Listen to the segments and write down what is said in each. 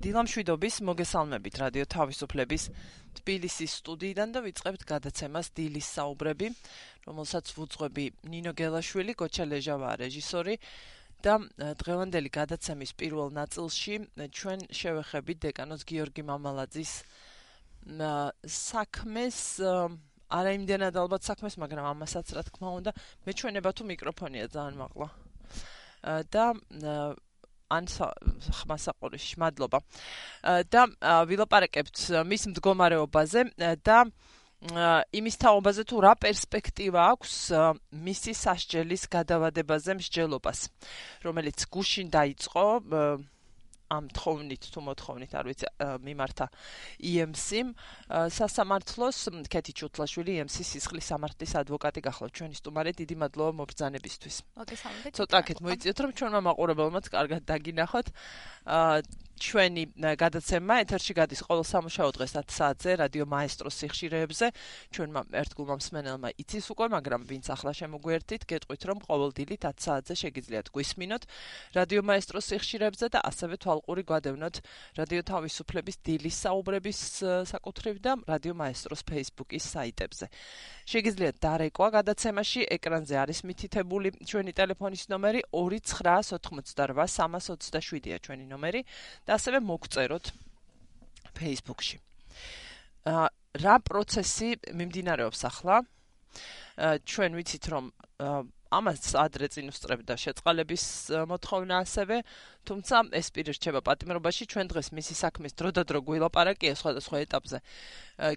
დილამშვიდობის მოგესალმებით რადიო თავისუფლების თბილისის სტუდიიდან და ვიწყებთ გადაცემას დილის საუბრები, რომელსაც ვუძღვები ნინო გელაშვილი, გოჩა ლეჟავა რეჟისორი და დღევანდელი გადაცემის პირველ ნაწილში ჩვენ შევეხებით დეკანოს გიორგი მამალაძის საქმეს არა იმდენად ალბათ საქმეს, მაგრამ ამასაც რა თქმა უნდა, მეჩვენება თუ მიკროფონია ძალიან მაღლა. და ან ხმასაყურში მადლობა და ვილაპარაკებთ მის მდგომარეობაზე და იმის თაობაზე თუ რა პერსპექტივა აქვს მისი სასჯელის გადავადებაზე მსჯელობას რომელიც გუშინ დაიწყო ამ თხოვნით თუ მოთხოვნით არ ვიცი მიმართა EMC-მ სასამართლოს კეთი ჩუტლაშვილი EMC-ის სისხლის სამართლის ადვოკატი გახლავთ ჩვენი სტუმარი დიდი მადლობა მობრძანებისთვის. მოგესალმებით. ცოტა კეთ მოიწიოთ რომ ჩვენმა მაყურებელმაც კარგად დაგინახოთ. ჩვენი გადაცემა ეთერში გადის ყოველ სამუშაო დღეს 10 საათზე რადიო მაესტროს სიხშირეებზე. ჩვენმა ერთგულმა მსმენელმა იცის უკვე, მაგრამ ვინც ახლა შემოგვერთით, გეტყვით რომ ყოველ დილით 10 საათზე შეგიძლიათ გვისმინოთ რადიო მაესტროს სიხშირეებზე და ასევე თვალყური გვადევნოთ რადიო თავისუფლების დილის საუბრების საკუთრივ და რადიო მაესტროს Facebook-ის საიტებზე. შეგიძლიათ დარეკვა გადაცემაში ეკრანზე არის მითითებული ჩვენი ტელეფონის ნომერი 2988327-ია ჩვენი ნომერი და ასევე მოგწეროთ Facebook-ში. აა რა პროცესი მიმდინარეობს ახლა? ჩვენ ვიცით რომ ამას ადრე წინ უსწრებდა შეწყალების მოთხოვნა ასევე, თუმცა ეს პირი რჩება პატიმრობაში, ჩვენ დღეს მისი საქმის დრო და დრო გვილაპარაკია სხვადასხვა ეტაპზე.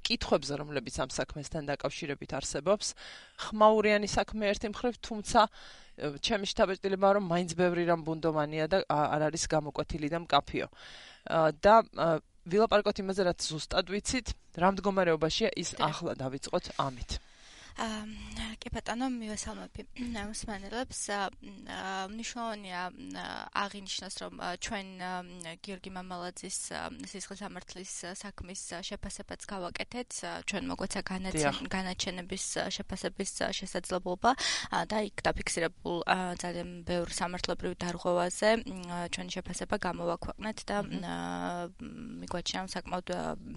კითხვებზე, რომლებიც ამ საქმესთან დაკავშირებით არსებობს, ხმაურიანი საქმე ერთი მხრივ, თუმცა ჩემი შთაბეჭდილება რომ მაინც ბევრი რამ ბუნდომანია და არ არის გამოკვეთილი და მკაფიო. და ვილაპარაკოთ იმაზე, რაც ზუსტად ვიცით, რა მდგომარეობაშია ის ახლა დავიწყოთ ამით. კი ბატონო მივესალმები. მოსმენელებს მნიშვნელოვანია აღინიშნოს რომ ჩვენ გიორგი მამალაძის სისხლის სამართლის საქმის შეფასებაც გავაკეთეთ. ჩვენ მოგვეცა განაჩენების შეფასების შესაძლებლობა და იქ დაფიქსირებულ ძალიან ბევრ სამართლებრივ დარღვევაზე ჩვენი შეფასება გამოვაქვეყნეთ და მიგვაჩნია საკმაოდ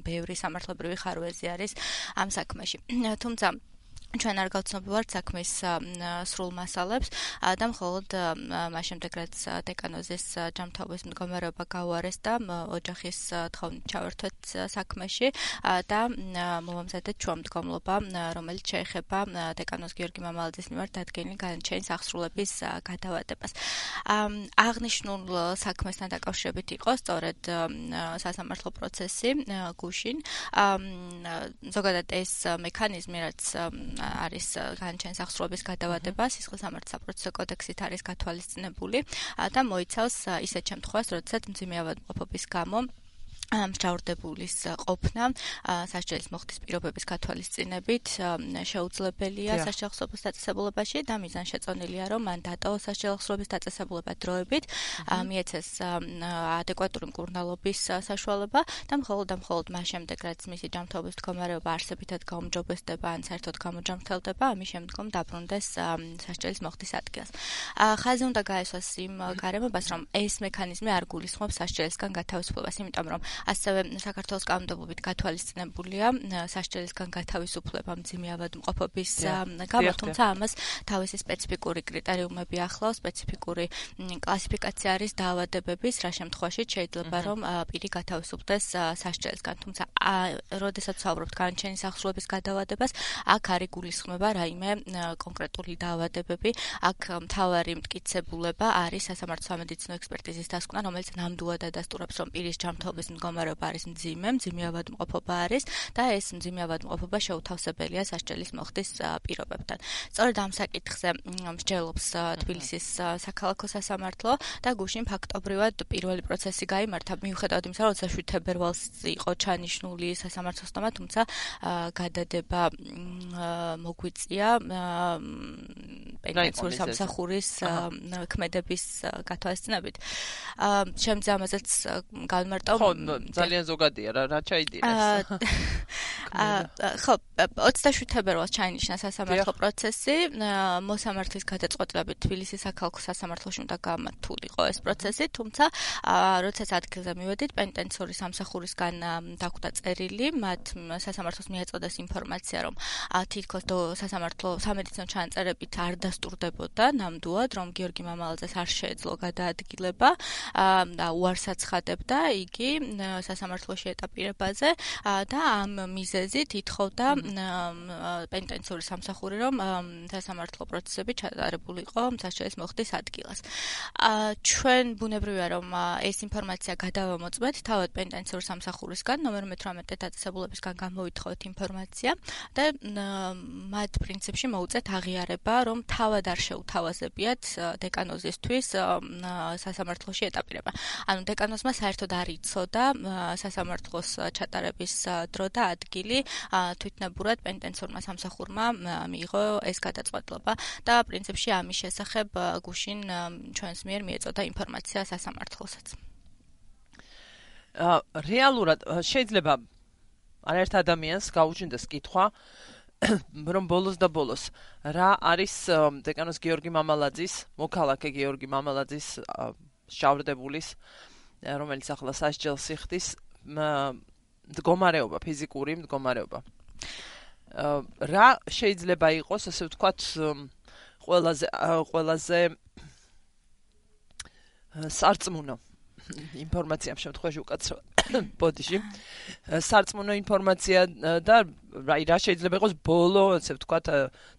ბევრი სამართლებრივი ხარვეზი არის ამ საქმეში. თუმცა ჩვენ არ გავცნობივართ საქმის სრულ მასალებს და მხოლოდ მას შემდეგ რაც დეკანოზის ჯამთაობის მდგომარეობა გაუარეს და ოჯახის თხოვნით ჩავერთვეთ საქმეში და მომამზადეთ ჩვენ მდგომლობა რომელიც შეეხება დეკანოზ გიორგი მამალაძის მიმართ დადგენილი განაჩენის აღსრულების გადავადებას. აღნიშნულ საქმესთან დაკავშირებით იყო სწორედ სასამართლო პროცესი გუშინ. ზოგადად ეს მექანიზმი რაც არის განჩენს აღსრულების გადავადება სისხლის სამართლის საპროცესო კოდექსით არის გათვალისწინებული და მოიცავს ისეთ შემთხვევას, როდესაც მძიმე ავადმყოფობის გამო მსჯავრდებულის ყოფნა სასჯელის მოხდის პირობების გათვალისწინებით შეუძლებელია სასჯელხსობის დაწესებულებაში და მიზანშეწონილია რომ მან დატოვოს სასჯელხსობის დაწესებულება დროებით მიეცეს ადეკვატური მკურნალობის საშუალება და მხოლოდ და მხოლოდ მას შემდეგ რაც მისი ჯანმრთელობის მდგომარეობა არსებითად გაუმჯობესდება ან საერთოდ გამოჯანმრთელდება ამის შემდგომ დაბრუნდეს სასჯელის მოხდის ადგილს. ხაზი უნდა გაესვას იმ გარემოებას რომ ეს მექანიზმი არ გულისხმობს სასჯელისგან გათავისუფლებას იმიტომ რომ ასევე საქართველოს კანონმდებლობით გათვალისწინებულია სასჯელისგან გათავისუფლება მძიმე ავადმყოფობის გამო, თუმცა ამას თავისი სპეციფიკური კრიტერიუმები ახლავს, სპეციფიკური კლასიფიკაცია არის დაავადებების, რა შემთხვევაში შეიძლება რომ პირი გათავისუფლდეს სასჯელისგან, თუმცა როდესაც ვსაუბრობთ განჩენის აღსრულების გადავადებას, აქ არის გულისხმება რაიმე კონკრეტული დაავადებები, აქ მთავარი მტკიცებულება არის სასამართლო სამედიცინო ექსპერტიზის დასკვნა, რომელიც ნამდვილად ადასტურებს, რომ პირის ჯანმრთელობის მდგომარეობა არის მძიმე, მძიმე ავადმყოფობა არის და ეს მძიმე ავადმყოფობა შეუთავსებელია სასჯელის მოხდის პირობებთან. სწორედ ამ საკითხზე მსჯელობს თბილისის საქალაქო სასამართლო და გუშინ ფაქტობრივად პირველი პროცესი გამართა მიუხედავად იმისა, რომ 27 თებერვალს იყო ჩანიშნული სასამართლოს თომა, თუმცა გადადება მოგვიწია პენსიური სამსახურის ქმედების გათვალისწინებით. შემძე ამაზეც გამარტო ხო ძალიან ზოგადია რა რა ჩაიდირეს ხო 27 თებერვალს ჩაინიშნა სასამართლო პროცესი. მოსამართლის გადაწყვეტილებით თბილისის საქალაქო სასამართლოში უნდა გამართულიყო ეს პროცესი თუმცა როდესაც ადგილზე მივედით პენტენციური სამსახურისგან დახვდა წერილი მათ სასამართლოს მიეწოდეს ინფორმაცია რომ თითქოს სასამართლო სამედიცინო ჩანაწერებით არ დასტურდებოდა ნამდვილად რომ გიორგი მამალაძეს არ შეეძლო გადაადგილება და უარს აცხადებდა იგი სასამართლოში ეტაპირებაზე და ამ მიზეზით ითხოვდა პენტენციური სამსახური რომ სასამართლო პროცესები ჩატარებულიყო მსაჯელის მოხდის ადგილას. ჩვენ ბუნებრივია რომ ეს ინფორმაცია გადავამოწმეთ თავად პენტენციურ სამსახურისგან ნომერ 18 დაწესებულებისგან გამოვითხოვეთ ინფორმაცია და მათ პრინციპში მოუწეთ აღიარება რომ თავად არ შეუთავაზებიათ დეკანოზისთვის სასამართლოში ეტაპირება. ანუ დეკანოზმა საერთოდ არ იცოდა სასამართლოს ჩატარების დრო და ადგილი თვითნებურად პენტენცორმა სამსახურმა მიიღო ეს გადაწყვეტილება და პრინციპში ამის შესახებ გუშინ ჩვენს მიერ მიეწოდა ინფორმაცია სასამართლოსაც. რეალურად შეიძლება არაერთ ადამიანს გაუჩნდეს კითხვა რომ ბოლოს და ბოლოს რა არის დეკანოს გიორგი მამალაძის მოქალაქე გიორგი მამალაძის შავრდებულის რომელიც ახლა სასჯელს იხდის მდგომარეობა, ფიზიკური მდგომარეობა. რა შეიძლება იყოს, ასე ვთქვათ, ყველაზე ყველაზე სარწმუნო ინფორმაცია ამ შემთხვევაში უკაცრავ ბოდიში სარწმუნო ინფორმაცია და რა რა შეიძლება იყოს ბოლო ასე ვთქვათ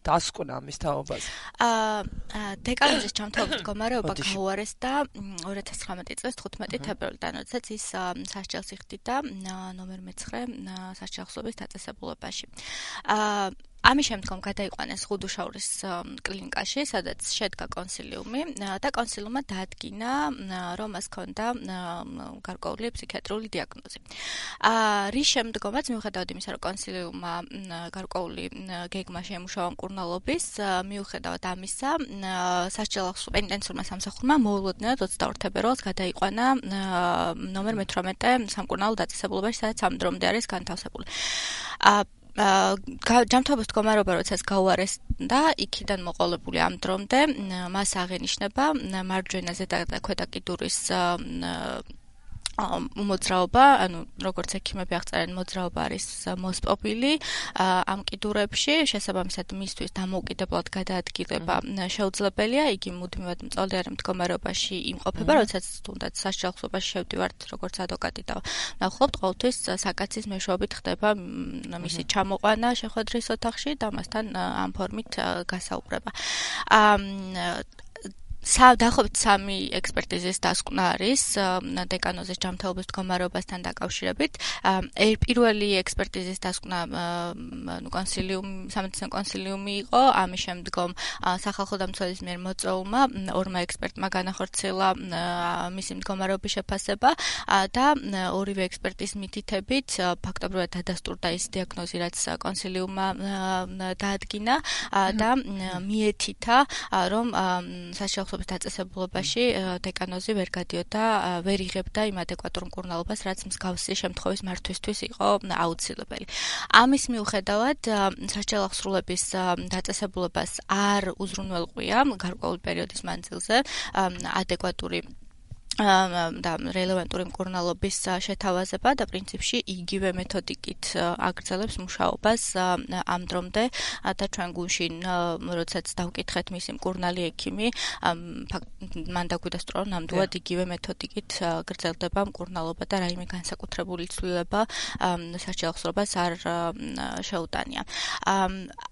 დასკვნა ამის თაობაზე აა დეკანოზის ჩამთავრების მდგომარეობა გაუარეს და 2019 წელს 15 თებერვალიდან როდესაც ის სასჯელს იხდიდა ნომერ მე-9 სასჯელსობის დაწესებულებაში. აა ამის შემდგომ გადაიყვანეს ხუდუშაურის კლინიკაში, სადაც შედგა კონსილიუმი და კონსილიუმმა დაადგინა, რომ მას ჰქონდა გარკვეული ფსიქიატრიული დიაგნოზი. აა რის შემდგომაც მიუხედავად იმისა, რომ კონსილიუმმა გარკვეული გეგმა შეიმუშავა მკურნალობის, მიუხედავად ამისა, სასჯელოს პენტენცურმა სამსახურმა მოულოდნელად 22 თებერვალს გადაიყვანა ნომერ მე-18 სამკურნალო დაწესებულებაში, სადაც ამ დრომდე არის განთავსებული. აა ჯამთობის მდგომარეობა როდესაც გაუარეს და იქიდან მოყოლებული ამ დრომდე მას აღენიშნება მარჯვენა ზედა და ქვედა კიდურის მოძრაობა, ანუ როგორც ექიმები აღწერენ, მოძრაობა არის მოსპობილი ამ კიდურებში, შესაბამისად მისთვის დამოუკიდებლად გადაადგილება შეუძლებელია, იგი მუდმივად მწოლიარე მდგომარეობაში იმყოფება, როდესაც თუნდაც საშუალებაში შევდივართ როგორც ადვოკატი და ნახულობთ ყოველთვის საკაცის მეშვეობით ხდება მისი ჩამოყვანა შეხვედრის ოთახში და მასთან ამ ფორმით გასაუბრება. აა დაახლოებით სამი ექსპერტიზის დასკვნა არის დეკანოზის ჯანმრთელობის მდგომარეობასთან დაკავშირებით. პირველი ექსპერტიზის დასკვნა ნუ კონსილიუმ სამედიცინო კონსილიუმი იყო, ამის შემდგომ სახალხო დამცველის მიერ მოწვეულმა ორმა ექსპერტმა განახორციელა მისი მდგომარეობის შეფასება. და ორივე ექსპერტის მითითებით ფაქტობრივად დადასტურდა ის დიაგნოზი, რაც კონსილიუმმა დაადგინა. და მიეთითა, რომ საშუალო მშობლების დაწესებულებაში დეკანოზი ვერ გადიოდა, ვერ იღებდა იმ ადეკვატურ მკურნალობას, რაც მსგავსი შემთხვევის მართვისთვის იყო აუცილებელი. ამის მიუხედავად, სასჯელ აღსრულების დაწესებულებას არ უზრუნველყვია გარკვეული პერიოდის მანძილზე ადეკვატური და რელევანტური მკურნალობის შეთავაზება და პრინციპში იგივე მეთოდიკით აგრძელებს მუშაობას ამ დრომდე და ჩვენ გუშინ როდესაც დავკითხეთ მისი მკურნალი ექიმი მან დაგვიდასტურა რომ ნამდვილად იგივე მეთოდიკით გრძელდება მკურნალობა და რაიმე განსაკუთრებული ცვლილება სასჯელხსრობას არ შეუტანია.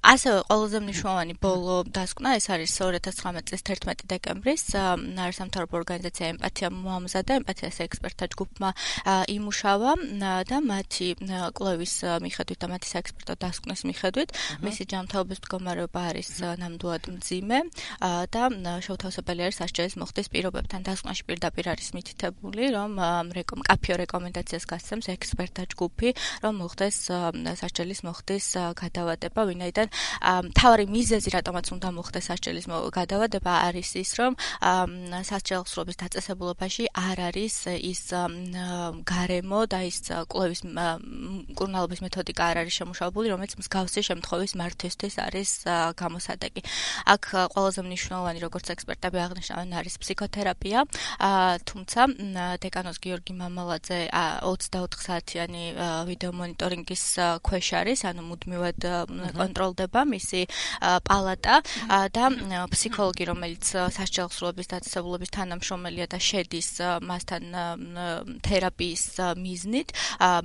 ასევე ყველაზე მნიშვნელოვანი ბოლო დასკვნა ეს არის 2019 წლის 11 დეკემბრის არასამთავრობო ორგანიზაცია ემპათია მოამზადა ემპათიას ექსპერტთა ჯგუფმა იმუშავა და მათი კლოვის მიხედვით და მათი საექსპერტო დასკვნის მიხედვით მისი ჯანმრთელობის მდგომარეობა არის ნამდვილად მძიმე და შეუთავსებელი არის სასჯელის მოხდის პირობებთან დასკვნაში პირდაპირ არის მითითებული რომ კაფიო რეკომენდაციას გასცემს ექსპერტთა ჯგუფი რომ მოხდეს სასჯელის მოხდის გადავადება ვინაიდან თავარი მიზეზი რატომაც უნდა მოხდეს სასჯელის გადავადება არის ის რომ სასჯელის სრობის დაწესებულება ევროპაში არ არის ის გარემო და ის კლოვის კურნალობის მეთოდიკა არ არის შემუშავებული, რომელიც მსგავსი შემთხვევის მართვისთვის არის გამოსადეგი. აქ ყველაზე მნიშვნელოვანი როგორც ექსპერტები აღნიშნავენ არის ფსიქოთერაპია, თუმცა დეკანოს გიორგი მამალაძე 24 საათიანი ვიდეო მონიტორინგის ქვეშ არის, ანუ მუდმივად კონტროლდება მისი პალატა და ფსიქოლოგი, რომელიც სასჯელსროლების დაწესებულების თანამშრომელია და შედის მასთან თერაპიის მიზნით,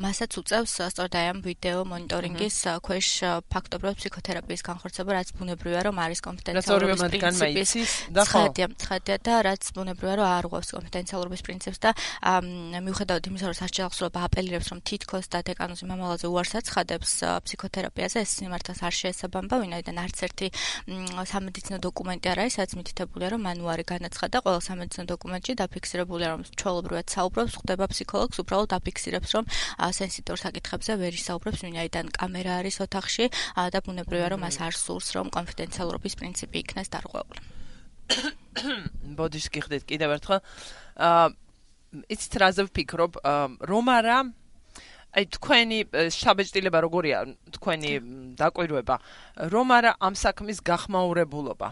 მასაც უწევს სწორედ აი ამ ვიდეო მონიტორინგის ქვეშ ფაქტობრივად ფსიქოთერაპიის განხორციელება, რაც ბუნებრივია, რომ არის კონფიდენციალურობის პრინციპის ხო, ხედია და რაც ბუნებრივია, რომ არ უღებს კონფიდენციალურობის პრინციპს და მიუხედავად იმისა, რომ სასჯელსროლება აპელირებს, რომ თითქოს და დეკანოზი მამალაძე უარს აცხადებს ფსიქოთერაპიაზე, ეს სიმართლეს არ შეესაბამება, ვინაიდან არც ერთი სამედიცინო დოკუმენტი არ არის, სადაც მითითებულია, რომ მან უარი განაცხადა, ყველა სამედიცინო დოკუმენტში დაფიქსირებულია, რომ ჩვეულებრივად საუბრობს, ხდება ფსიქოლოგს, უბრალოდ დაფიქსირებს, რომ სენსიტიურ საკითხებზე ვერ ისაუბრებს, ვინაიდან კამერა არის ოთახში და ბუნებრივია, რომ მას არ სურს, რომ კონფიდენციალურობის პრინციპი იქნას დარღვეული. ბოდიშ გიხდეთ კიდევ ერთხელ. აა იცით რაზე ვფიქრობ, რომ არა აი თქვენი შაბეჭდილება როგორია? თქვენი დაკვირვება. რომ არა ამ საქმის გახმაურებულობა?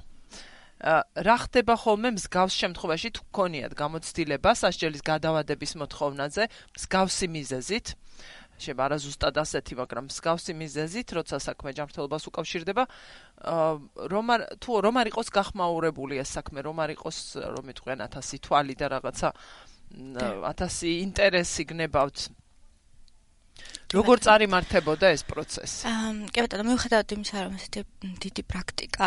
რა ხდება ხოლმე მსგავს შემთხვევაში? თუ გქონიათ გამოცდილება სასჯელის გადავადების მოთხოვნაზე მსგავსი მიზეზით შეიძლება არა ზუსტად ასეთი მაგრამ მსგავსი მიზეზით როცა საქმე ჯანმრთელობას უკავშირდება რომ არ თუ რომ არ იყოს გახმაურებული ეს საქმე რომ არ იყოს რომ იტყვიან 1000 თვალი და რაღაცა 1000 ინტერესი გნებავთ როგორ წარიმართებოდა ეს პროცესი? აა, კი ბატონო, მიუხედავად იმისა, რომ ესეთი დიდი პრაქტიკა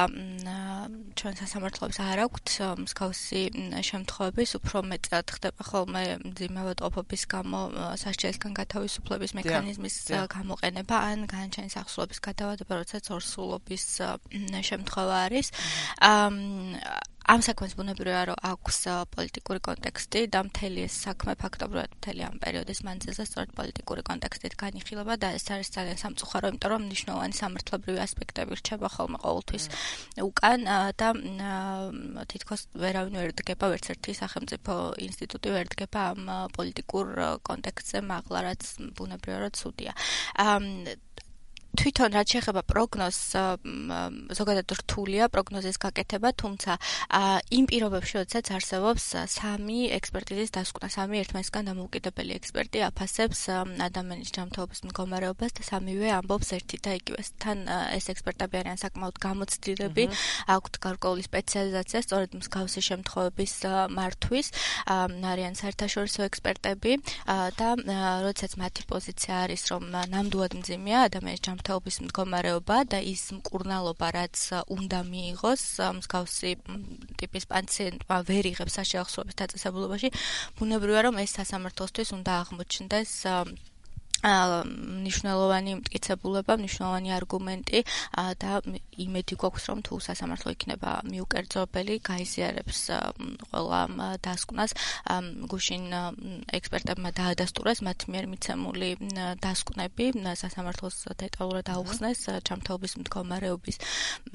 ჩვენ სასამართლოებს არ აქვთ, მსგავსი შემთხვევების უფრო მეტად ხდება ხოლმე ძიმავად ყოფობის გამო სასჯელისგან გათავისუფლების მექანიზმის გამოყენება ან განაჩენის ახსოვების გადავადება, როდესაც ორსულობის შემთხვევა არის. ამ საქმეს ბუნებრივია რომ აქვს პოლიტიკური კონტექსტი და მთელი ეს საქმე ფაქტობრივად მთელი ამ პერიოდის მანძილზე სწორედ პოლიტიკური კონტექსტით განიხილება და ეს არის ძალიან სამწუხარო, იმიტომ რომ მნიშვნელოვანი სამართლებრივი ასპექტები რჩება ხოლმე ყოველთვის უკან და თითქოს ვერავინ ვერ დგება ვერც ერთი სახელმწიფო ინსტიტუტი ვერ დგება ამ პოლიტიკურ კონტექსტზე მაღლა რაც ბუნებრივია რომ ცუდია. თვითონ რაც შეეხება პროგნოზს ზოგადად რთულია პროგნოზის გაკეთება, თუმცა იმ პირობებში, როდესაც არსებობს სამი ექსპერტიზის დასკვნა, სამი ერთმანეთისგან დამოუკიდებელი ექსპერტი აფასებს ადამიანის ჯანმრთელობის მდგომარეობას და სამივე ამბობს ერთი და იგივეს. თან ეს ექსპერტები არიან საკმაოდ გამოცდილები, აქვთ გარკვეული სპეციალიზაცია, სწორედ მსგავსი შემთხვევების მართვის, არიან საერთაშორისო ექსპერტები. და როდესაც მათი პოზიცია არის, რომ ნამდვილად მძიმეა ადამიანის ჯანმრთელობის მდგომარეობა და ის მკურნალობა, რაც უნდა მიიღოს მსგავსი ტიპის პაციენტმა ვერ იღებს საშეახსოვრების დაწესებულებაში, ბუნებრივია რომ ეს სასამართლოსთვის უნდა აღმოჩნდეს აა ნიშნულოვანი მტკიცებულება, ნიშნულოვანი არგუმენტი და იმედი გვაქვს რომ თუ სასამართლო იქნება მიუკერძობელი, გაიზიარებს ყველა დასკვნას, გუშინ ექსპერტებმა დაადასტურეს მათ მიერ მიცემული დასკვნები, სასამართლოს დეტალურად აუხსნეს ჯანმრთელობის მდგომარეობის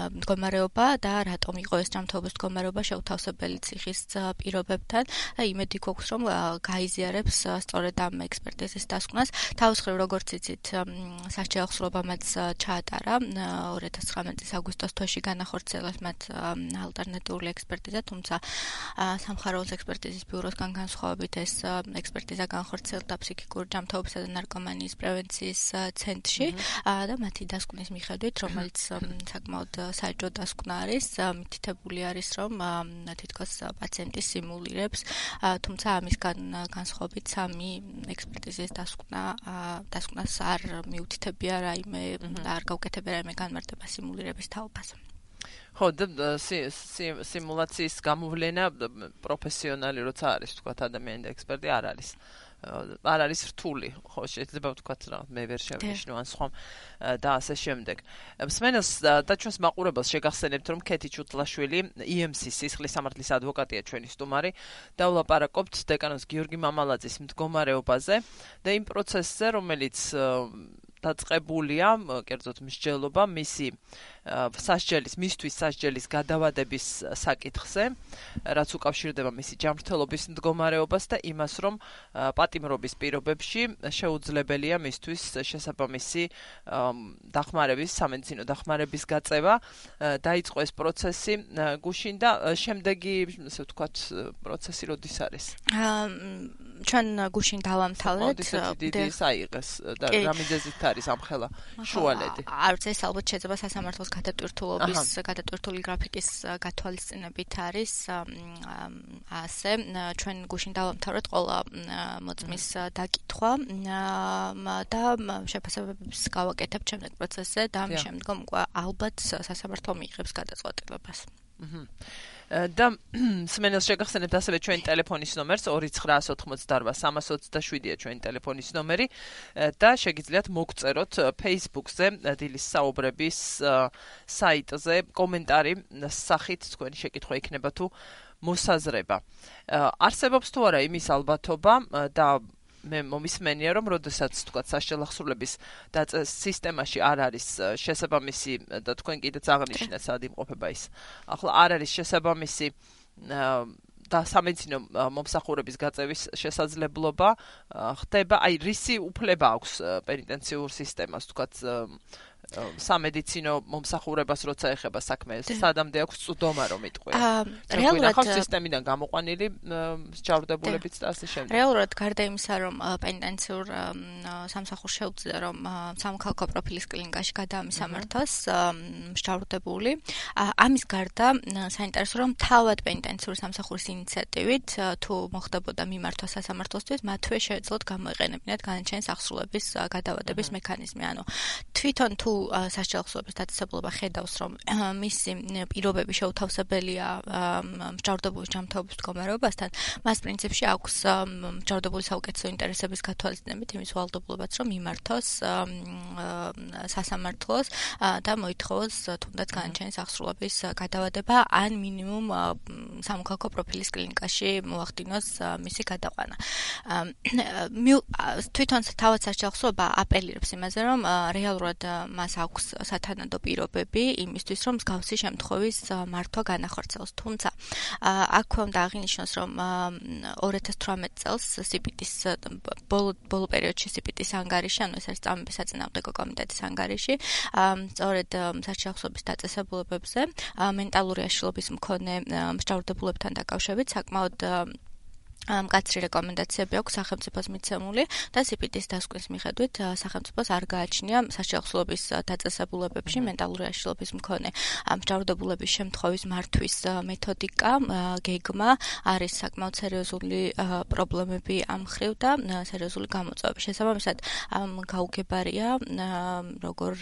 მდგომარეობა და რატომ იყო ეს ჯანმრთელობის მდგომარეობა შეუთავსებელი ციხის პირობებთან და იმედი გვაქვს რომ გაიზიარებს სწორედ ამ ექსპერტიზის დასკვნას. თავ მოსხრივ როგორც იცით სასჯელხსრობამაც ჩაატარა 2019 წლის აგვისტოს თვეში განახორციელეს მათ ალტერნატიული ექსპერტიზა თუმცა სამხაროოს ექსპერტიზის ბიუროსგან განსხვავებით ეს ექსპერტიზა განხორციელდა ფსიქიკური ჯანმრთელობისა და ნარკომანიის პრევენციის ცენტრში. და მათი დასკვნის მიხედვით რომელიც საკმაოდ საჯო დასკვნა არის მითითებული არის რომ თითქოს პაციენტი სიმულირებს თუმცა ამისგან განსხვავებით სამი ექსპერტიზის დასკვნა დასკვნას არ მიუთითებია რაიმე არ გავკეთებია რაიმე განმარტება სიმულირების თაობას. ხო, სიმულაციის გამოვლენა პროფესიონალი როცა არის, თქვა ადამიანი და ექსპერტი არ არის. არ არის რთული, ხო, შეიძლება ვთქვათ რა, მე ვერ შევნიშნო ან სხვა და ასე შემდეგ. მსმენელს და ჩვენს მაყურებელს შეგახსენებთ, რომ ქეთი ჩუტლაშვილი EMC-ის სისხლის სამართლის ადვოკატია ჩვენი სტუმარი და ვლაპარაკობთ დეკანოს გიორგი მამალაძის მდგომარეობაზე და იმ პროცესზე, რომელიც დაწყებულია, კერძოდ მსჯელობა მისი სასჯელის მისთვის სასჯელის გადავადების საკითხზე, რაც უკავშირდება მისი ჯანმრთელობის მდგომარეობას და იმას, რომ პატიმრობის პირობებში შეუძლებელია მისთვის შესაბამისი დახმარების, სამედიცინო დახმარების გაწევა. დაიწყო ეს პროცესი გუშინ და შემდეგი, ასე ვთქვათ, პროცესი როდის არის? ჩვენ გუშინ დავამთავრეთ დიდი საიღეს და რამიძეზით არის ამ ხელა შუალედი არც ეს ალბათ შეიძლება სასამართლოს გადატვირთულობის გადატვირთული გრაფიკის გათვალისწინებით არის ასე ჩვენ გუშინ დავამთავრეთ ყოლა მოწმის დაკითხვა და შეფასებებს გავაკეთებ ჩემს პროცესზე და ამ შემდგომ უკვე ალბათ სასამართლო მიიღებს გადაწყვეტილებას. აჰა და სმენელს შეგახსენებთ ასევე ჩვენი ტელეფონის ნომერს 2988327-ია ჩვენი ტელეფონის ნომერი და შეგიძლიათ მოგწეროთ Facebook-ზე დილის საუბრების საიტზე კომენტარი სახით თქვენი შეკითხვა იქნება თუ მოსაზრება. არსებობს თუ არა იმის ალბათობა და მე მომისმენია რომ როდესაც თქვა საშელახსრულების და სისტემაში არ არის შესაბამისი და თქვენ კიდეც აღნიშნეთ სად იმყოფება ის. ახლა არ არის შესაბამისი და სამედიცინო მომსახურების გაწევის შესაძლებლობა ხდება აი რისი უფლება აქვს პენიტენციურ სისტემას თქვა სამედიცინო მომსახურებას როცა ეხება საქმე სადამდე აქვს წვდომა რომ იტყვია. აა რეალურად ხო სისტემიდან გამოყვანილი სჯავრდებულებიც და ასე შემდეგ. რეალურად გარდა იმისა რომ პენდენციურ სამსახურს შეუძლია რომ სამხალხო პროფილის კლინიკაში გადაამისამართოს სჯავრდებული. ამის გარდა საინტერესო რომ თავად პენდენციურ სამსახურის ინიციატივით თუ მოხდებოდა მიმართვა სასამართლოსთვის მათვე შეეძლოთ გამოიყენებინათ განაჩენის აღსრულების გადავადების მექანიზმი. ანუ თვითონ თუ სასჯელხსობის დაწესებულება ხედავს, რომ მისი პირობები შეუთავსებელია მჭარდობულის ჯანმრთელობის მდგომარეობასთან, მას პრინციპში აქვს მჭარდობულის საუკეთესო ინტერესების გათვალისწინებით იმის ვალდებულებაც, რომ იმართოს სასამართლოს და მოითხოვოს თუნდაც განაჩენის აღსრულების გადავადება ან მინიმუმ სამოქალაქო პროფილის კლინიკაში მოახდინოს მისი გადაყვანა. თვითონ თავად სასჯელხსობა აპელირებს იმაზე, რომ რეალურად მას აქვს სათანადო პირობები იმისთვის, რომ მსგავსი შემთხვევის მართვა განახორციელოს. თუმცა აქვე უნდა აღინიშნოს, რომ 2018 წელს CPT-ის ბოლო პერიოდში CPT-ის ანგარიში, ანუ ეს არის წამების საწინააღმდეგო კომიტეტის ანგარიში, სწორედ საჩახსობის დაწესებულებებზე მენტალური აშლობის მქონე მსჯავრდებულებთან დაკავშირებით საკმაოდ მკაცრი რეკომენდაციები აქვს სახელმწიფოს მიცემული და CPT-ის დასკვნის მიხედვით სახელმწიფოს არ გააჩნია საშეხვსლობის დაწესებულებებში მენტალური აშლობის მქონე. მჭარბობულების შემთხვევის მართვის მეთოდიკა გეგმა არის საკმაოდ სერიოზული პრობლემები ამ ხრივ და სერიოზული გამოწვევები. შესაბამისად გაუგებარია როგორ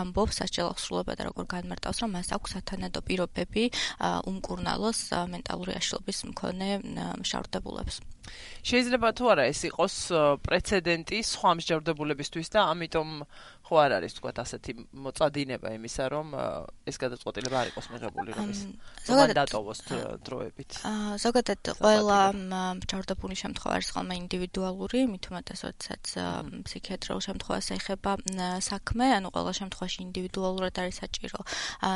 ამბობს საშეხვსლობა და როგორ განმარტავს რომ მას აქვს სათანადო პირობები უმკურნალოს მენტალური აშლობის მქონე მშავდებულ შესრულებს. შეიძლება თუ არა ეს იყოს პრეცედენტი სხვა მსჯავრდებულებისთვის და ამიტომ ხო არ არის თქვა ასეთი მოწადინება იმისა რომ ეს გადაწყვეტილება არ იყოს მიღებული რომ ის ზოგადად დროებით. აა ზოგადად ყველა მსჯავრდებული შემთხვევა არის ხოლმე ინდივიდუალური, უმეტეს როდესაც ფსიქიატრიულ შემთხვევას ეხება საქმე, ანუ ყველა შემთხვევაში ინდივიდუალურად არის საჭირო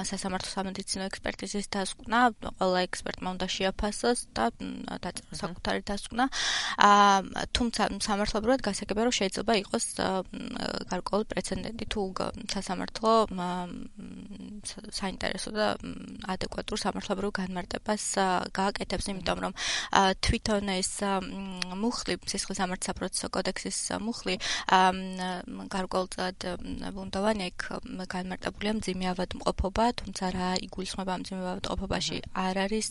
სასამართლო სამედიცინო ექსპერტიზის დასკვნა, ყველა ექსპერტმა უნდა შეაფასოს და დაწეროს საკუთარი დასკვნა. აა თუმცა სამართლებრივად გასაგებია რომ შეიძლება იყოს გარკვეული პრეცედენტი თუ სასამართლო საინტერესო და ადეკვატურ სამართლებრივ განმარტებას გააკეთებს, იმიტომ რომ თვითონ ეს მუხლი სისხლის სამართლის საპროცესო კოდექსის მუხლი გარკვეულწად ბუნდოვანი ეგ განმარტებულია მძიმე ავადმყოფობა, თუმცა რა იგულისხმება მძიმე ავადმყოფობაში არ არის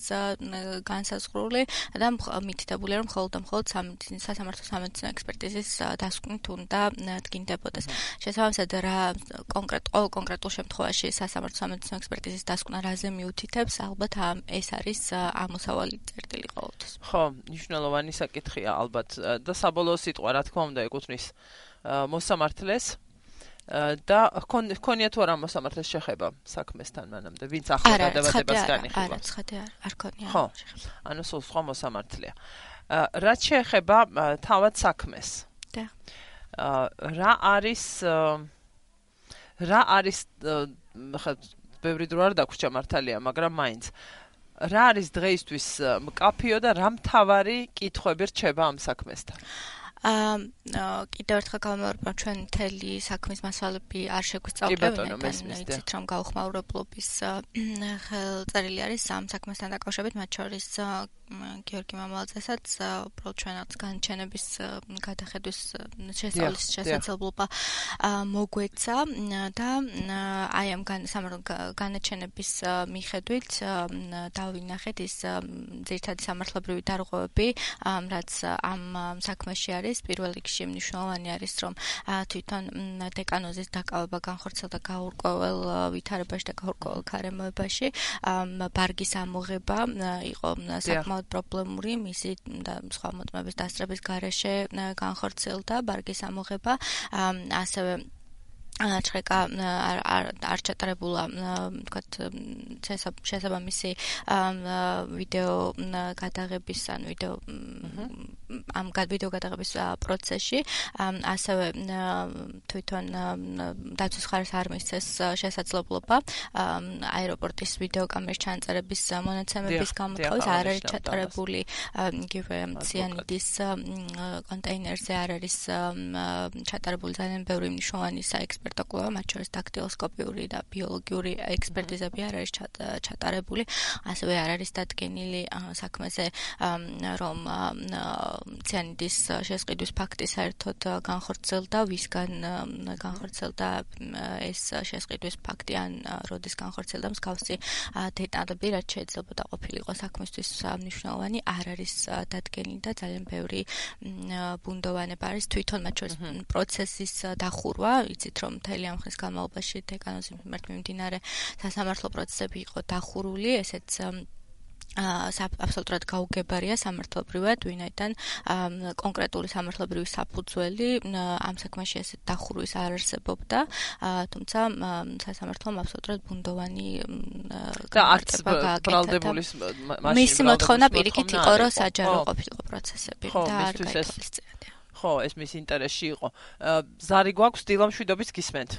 განსაზღვრული და მითითებულია რომ მხოლოდ და მხოლოდ სასამართლო სამედიცინო ექსპერტიზის დასკვნით უნდა დგინდებოდეს. შესაბამისად რა კონკრეტ ყოველ კონკრეტულ შემთხვევაში სასამართლო სამედიცინო ექსპერტიზის დასკვნა რაზე მიუთითებს, ალბათ ეს არის ამოსავალი წერტილი ყოველთვის. ხო, მნიშვნელოვანი საკითხია ალბათ და საბოლოო სიტყვა რა თქმა უნდა ეკუთვნის მოსამართლეს და ქონია თუ არა მოსამართლეს შეხება საქმესთან მანამდე, ვინც ახლა გადავადებას განიხილავს. არა, ცხადე არ, არ ქონია. ხო. ანუ სულ სხვა მოსამართლეა. რაც შეეხება თავად საქმეს. და რა არის რა არის ხა ბევრი დრო არ დაგვრჩა მართალია, მაგრამ მაინც რა არის დღეისთვის მკაფიო და რა მთავარი კითხვები რჩება ამ საქმესთან? აა კიდევ ერთხელ გამოვარდა ჩვენ მთელი საქმის მასალები არ შეგვისწავლებენ იცით რომ გაუხმაურებლობის ხელწერილი არის ამ საქმესთან დაკავშირებით მათ შორის გიორგი მამალაძესაც უბრალოდ ჩვენაც განჩენების გადახედვის შესწავლის შესაძლებლობა მოგვეცა და აი ამ განაჩენების მიხედვით დავინახეთ ის ძირითადი სამართლებრივი დარღვევები რაც ამ საქმეში არის. პირველ რიგში მნიშვნელოვანი არის რომ თვითონ დეკანოზის დაკავება განხორციელდა გაურკვეველ ვითარებაში და გაურკვეველ გარემოებაში. ბარგის ამოღება იყო საკმაოდ საკმაოდ პრობლემური მისი და სხვა მოტმების დასწრების გარეშე განხორციელდა ბარგის ამოღება ასევე აჩხეკა არ არ ჩატარებულა თქვათ შესაბამისი ვიდეო გადაღების ან ვიდეო ამ ვიდეო გადაღების პროცესში ასევე თვითონ დაცვის ხარეს არ მისცეს შესაძლებლობა აეროპორტის ვიდეო კამერის ჩანწერების მონაცემების გამოთხოვის არ არის ჩატარებული იგივე ციანიდის კონტეინერზე არ არის ჩატარებული ძალიან ბევრი მნიშვნელოვანი საექსპერტო ექსპერტო კვლევა, მათ შორის დაქტილოსკოპიური და ბიოლოგიური ექსპერტიზები არ არის ჩატარებული, ასევე არ არის დადგენილი საქმეზე, რომ ციანიდის შესყიდვის ფაქტი საერთოდ განხორციელდა, ვისგან განხორციელდა ეს შესყიდვის ფაქტი ან როდის განხორციელდა მსგავსი დეტალები, რაც შეიძლება და ყოფილიყო საქმისთვის მნიშვნელოვანი, არ არის დადგენილი და ძალიან ბევრი ბუნდოვანება არის. თვითონ მათ შორის პროცესის დახურვა, იცით რომ მთელი ამ ხნის განმავლობაში დეკანოზის მიმართ მიმდინარე სასამართლო პროცესები იყო დახურული, ესეც აბსოლუტურად გაუგებარია სამართლებრივად, ვინაიდან კონკრეტული სამართლებრივი საფუძველი ამ საქმეში ესე დახურვის არ არსებობდა, თუმცა სასამართლომ აბსოლუტურად ბუნდოვანი და არც ბრალდებული მაშინ მისი მოთხოვნა პირიქით იყო, რომ საჯარო ყოფილიყო პროცესები და არ გაითვალისწინებია. ხო, ეს მის ინტერესში იყო. ზარი გვაქვს დილამშვიდობის გისმენთ.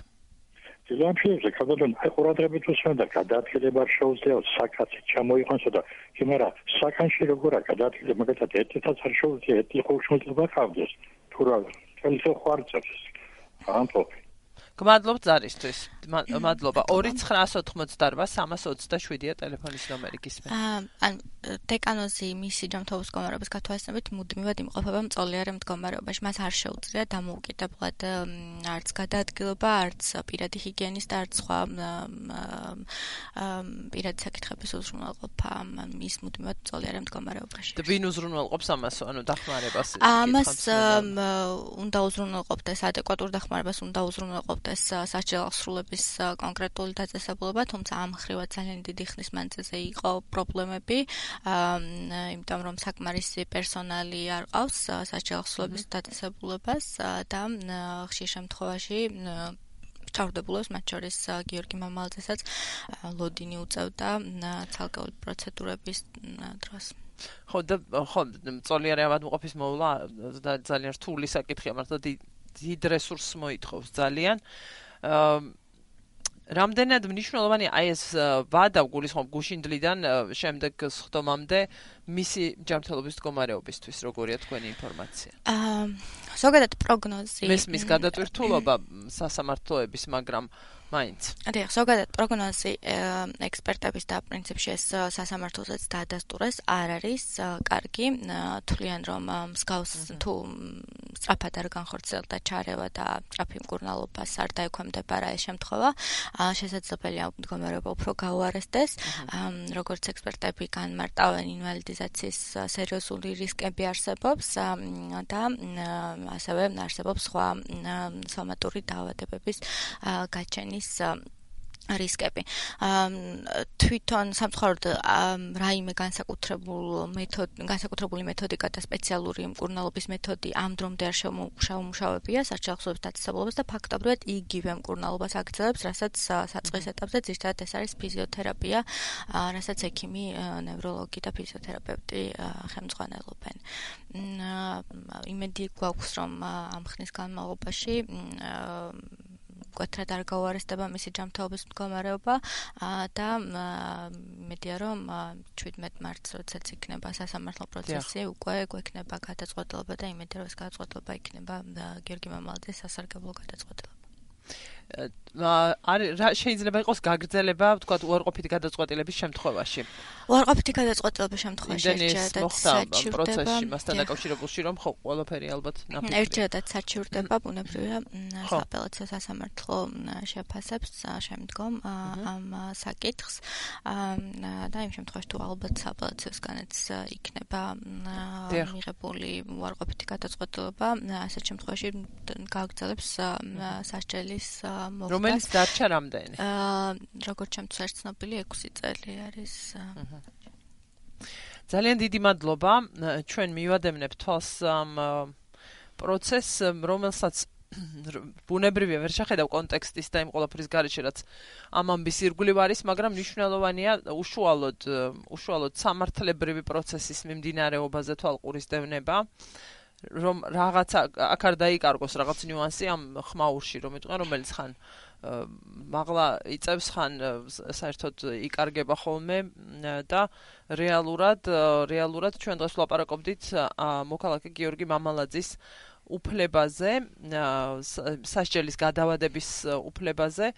დილამშვიდობზე ქადაგან აი ყურადღებით უსმენდა გადაადგილება შეუძლია საკაცი ჩამოიყენოს და იმერა საკანში როგორა გადაადგილება მაგათაც ერთითაც არ შეუძლია ერთი ხოშმოწება ხავდეს თუ რა თელსო ხვარწებს ამპოფი გმადლობ ზარისთვის. მადლობა. 2988-327-ია ტელეფონის ნომერი გისმენთ. აა ან დეკანოზი მისი ჯანმრთელობის მდგომარეობის გათვალისწინებით მუდმივად იმყოფება მწოლიარე მდგომარეობაში. მას არ შეუძლია დამოუკიდებლად არც გადაადგილება, არც პირადი ჰიგიენის და არც სხვა პირადი საკითხების უზრუნველყოფა მის მუდმივად მწოლიარე მდგომარეობაში. ვინ უზრუნველყოფს ამას, ანუ დახმარებას? ამას უნდა უზრუნველყოფდეს ადეკვატურ დახმარებას უნდა უზრუნველყოფდეს ეს საჭირო აღსრულების კონკრეტული დაწესებულება, თუმცა ამ ხრივად ძალიან დიდი ხნის მანძილზე იყო პრობლემები, იმიტომ რომ საკმარისი პერსონალი არ ყავს საჭირო აღსრულების დაწესებულებას და ხშირ შემთხვევაში ჩავდებულოს მათ შორის გიორგი მამალძესაც ლოდინი უწევდა ცალკეული პროცედურების დროს. ხო და ხო წოლიარე ავადმყოფის მოვლა და ძალიან რთული საკითხია მართლა დიდ რესურსს მოითხოვს ძალიან. აა რამდენად მნიშვნელოვანი აი ეს ვადა გულისხმობ გუშინდლიდან შემდეგ სხდომამდე მისი ჯანმრთელობის მდგომარეობისთვის როგორია თქვენი ინფორმაცია? აა ზოგადად პროგნოზი მის გადატვირთულობა სასამართლოების, მაგრამ მაინც. აი, ზოგადად პროგნოზი ექსპერტების და პრინციპში ეს სასამართლოსაც დაადასტურეს, არ არის კარგი. თვლიან რომ მსგავს თუ სწრაფად არ განხორციელდა ჩარევა და სწრაფი მკურნალობას არ დაექვემდებარა ეს შემთხვევა, შესაძლებელია მდგომარეობა უფრო გაუარესდეს. როგორც ექსპერტები განმარტავენ, ინვალიდიზაციის სერიოზული რისკები არსებობს და ასევე არსებობს სხვა სომატური დაავადებების გაჩენის ის რისკები. თვითონ სამწუხაროდ რაიმე განსაკუთრებულ მეთოდ განსაკუთრებული მეთოდიკა და სპეციალური მკურნალობის მეთოდი ამ დრომდე არ შემუშავებია საჭიროების დაწესებულებას და ფაქტობრივად იგივე მკურნალობას აგრძელებს, რასაც საწყის ეტაპზე ძირითადად ეს არის ფიზიოთერაპია, რასაც ექიმი, ნევროლოგი და ფიზიოთერაპევტი ხელმძღვანელობენ. იმედი გვაქვს, რომ ამ ხნის განმავლობაში მკვეთრად არ გაუარესდება მისი ჯანმრთელობის მდგომარეობა და მედია რომ 17 მარტს როდესაც იქნება სასამართლო პროცესი, უკვე გვექნება გადაწყვეტილება და იმედი რომ ეს გადაწყვეტილება იქნება გიორგი მამალაძის სასარგებლო გადაწყვეტილება. არ შეიძლება იყოს გაგრძელება, ვთქვათ, უარყოფითი გადაწყვეტილების შემთხვევაში. უარყოფითი გადაწყვეტილების შემთხვევაში ერთადაც საჩივრდება მასთან დაკავშირებულში, რომ ხო, ყველაფერი ალბათ ნაფიქრია. ერთადაც საჩივრდება, ბუნებრივია, სააპელაციო სასამართლო შეფასებს შემდგომ ამ საკითხს. და იმ შემთხვევაში თუ ალბათ სააპელაციოსგანაც იქნება მიღებული უარყოფითი გადაწყვეტილება, ასეთ შემთხვევაში გაგრძელებს სასჯელის მოხდა. რომელიც დარჩა რამდენი? აა როგორც არის ცნობილი 6 წელი არის. ძალიან დიდი მადლობა. ჩვენ მივადევნებ თვალს ამ პროცესს, რომელსაც ბუნებრივია ვერ შეხედავ კონტექსტის და იმ ყოლაფრის გარეშე რაც ამ ამბის ირგვლივ არის, მაგრამ მნიშვნელოვანია უშუალოდ უშუალოდ სამართლებრივი პროცესის მიმდინარეობაზე თვალყურის დევნება. რომ რაღაცა აქ არ დაიკარგოს რაღაც ნიუანსი ამ ხმაურში რომ იტყვი რომელიც ხან მაღლა იწევს ხან საერთოდ იკარგება ხოლმე და რეალურად რეალურად ჩვენ დღეს ვლაპარაკობდით მოქალაქე გიორგი მამალაძის უფლებაზე სასჯელის გადავადების უფლებაზე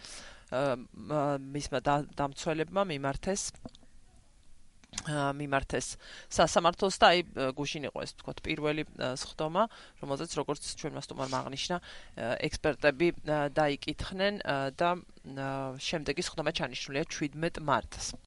მისმა დამცველებმა მიმართეს მიმართეს. სასამართლოს და აი გუშინ იყო ეს თქო პირველი სხდომა რომელზეც როგორც ჩვენ მას თუმარ მაგნიშნა ექსპერტები დაიკითხნენ და შემდეგი სხდომა ჩანიშნულია 17 მარტს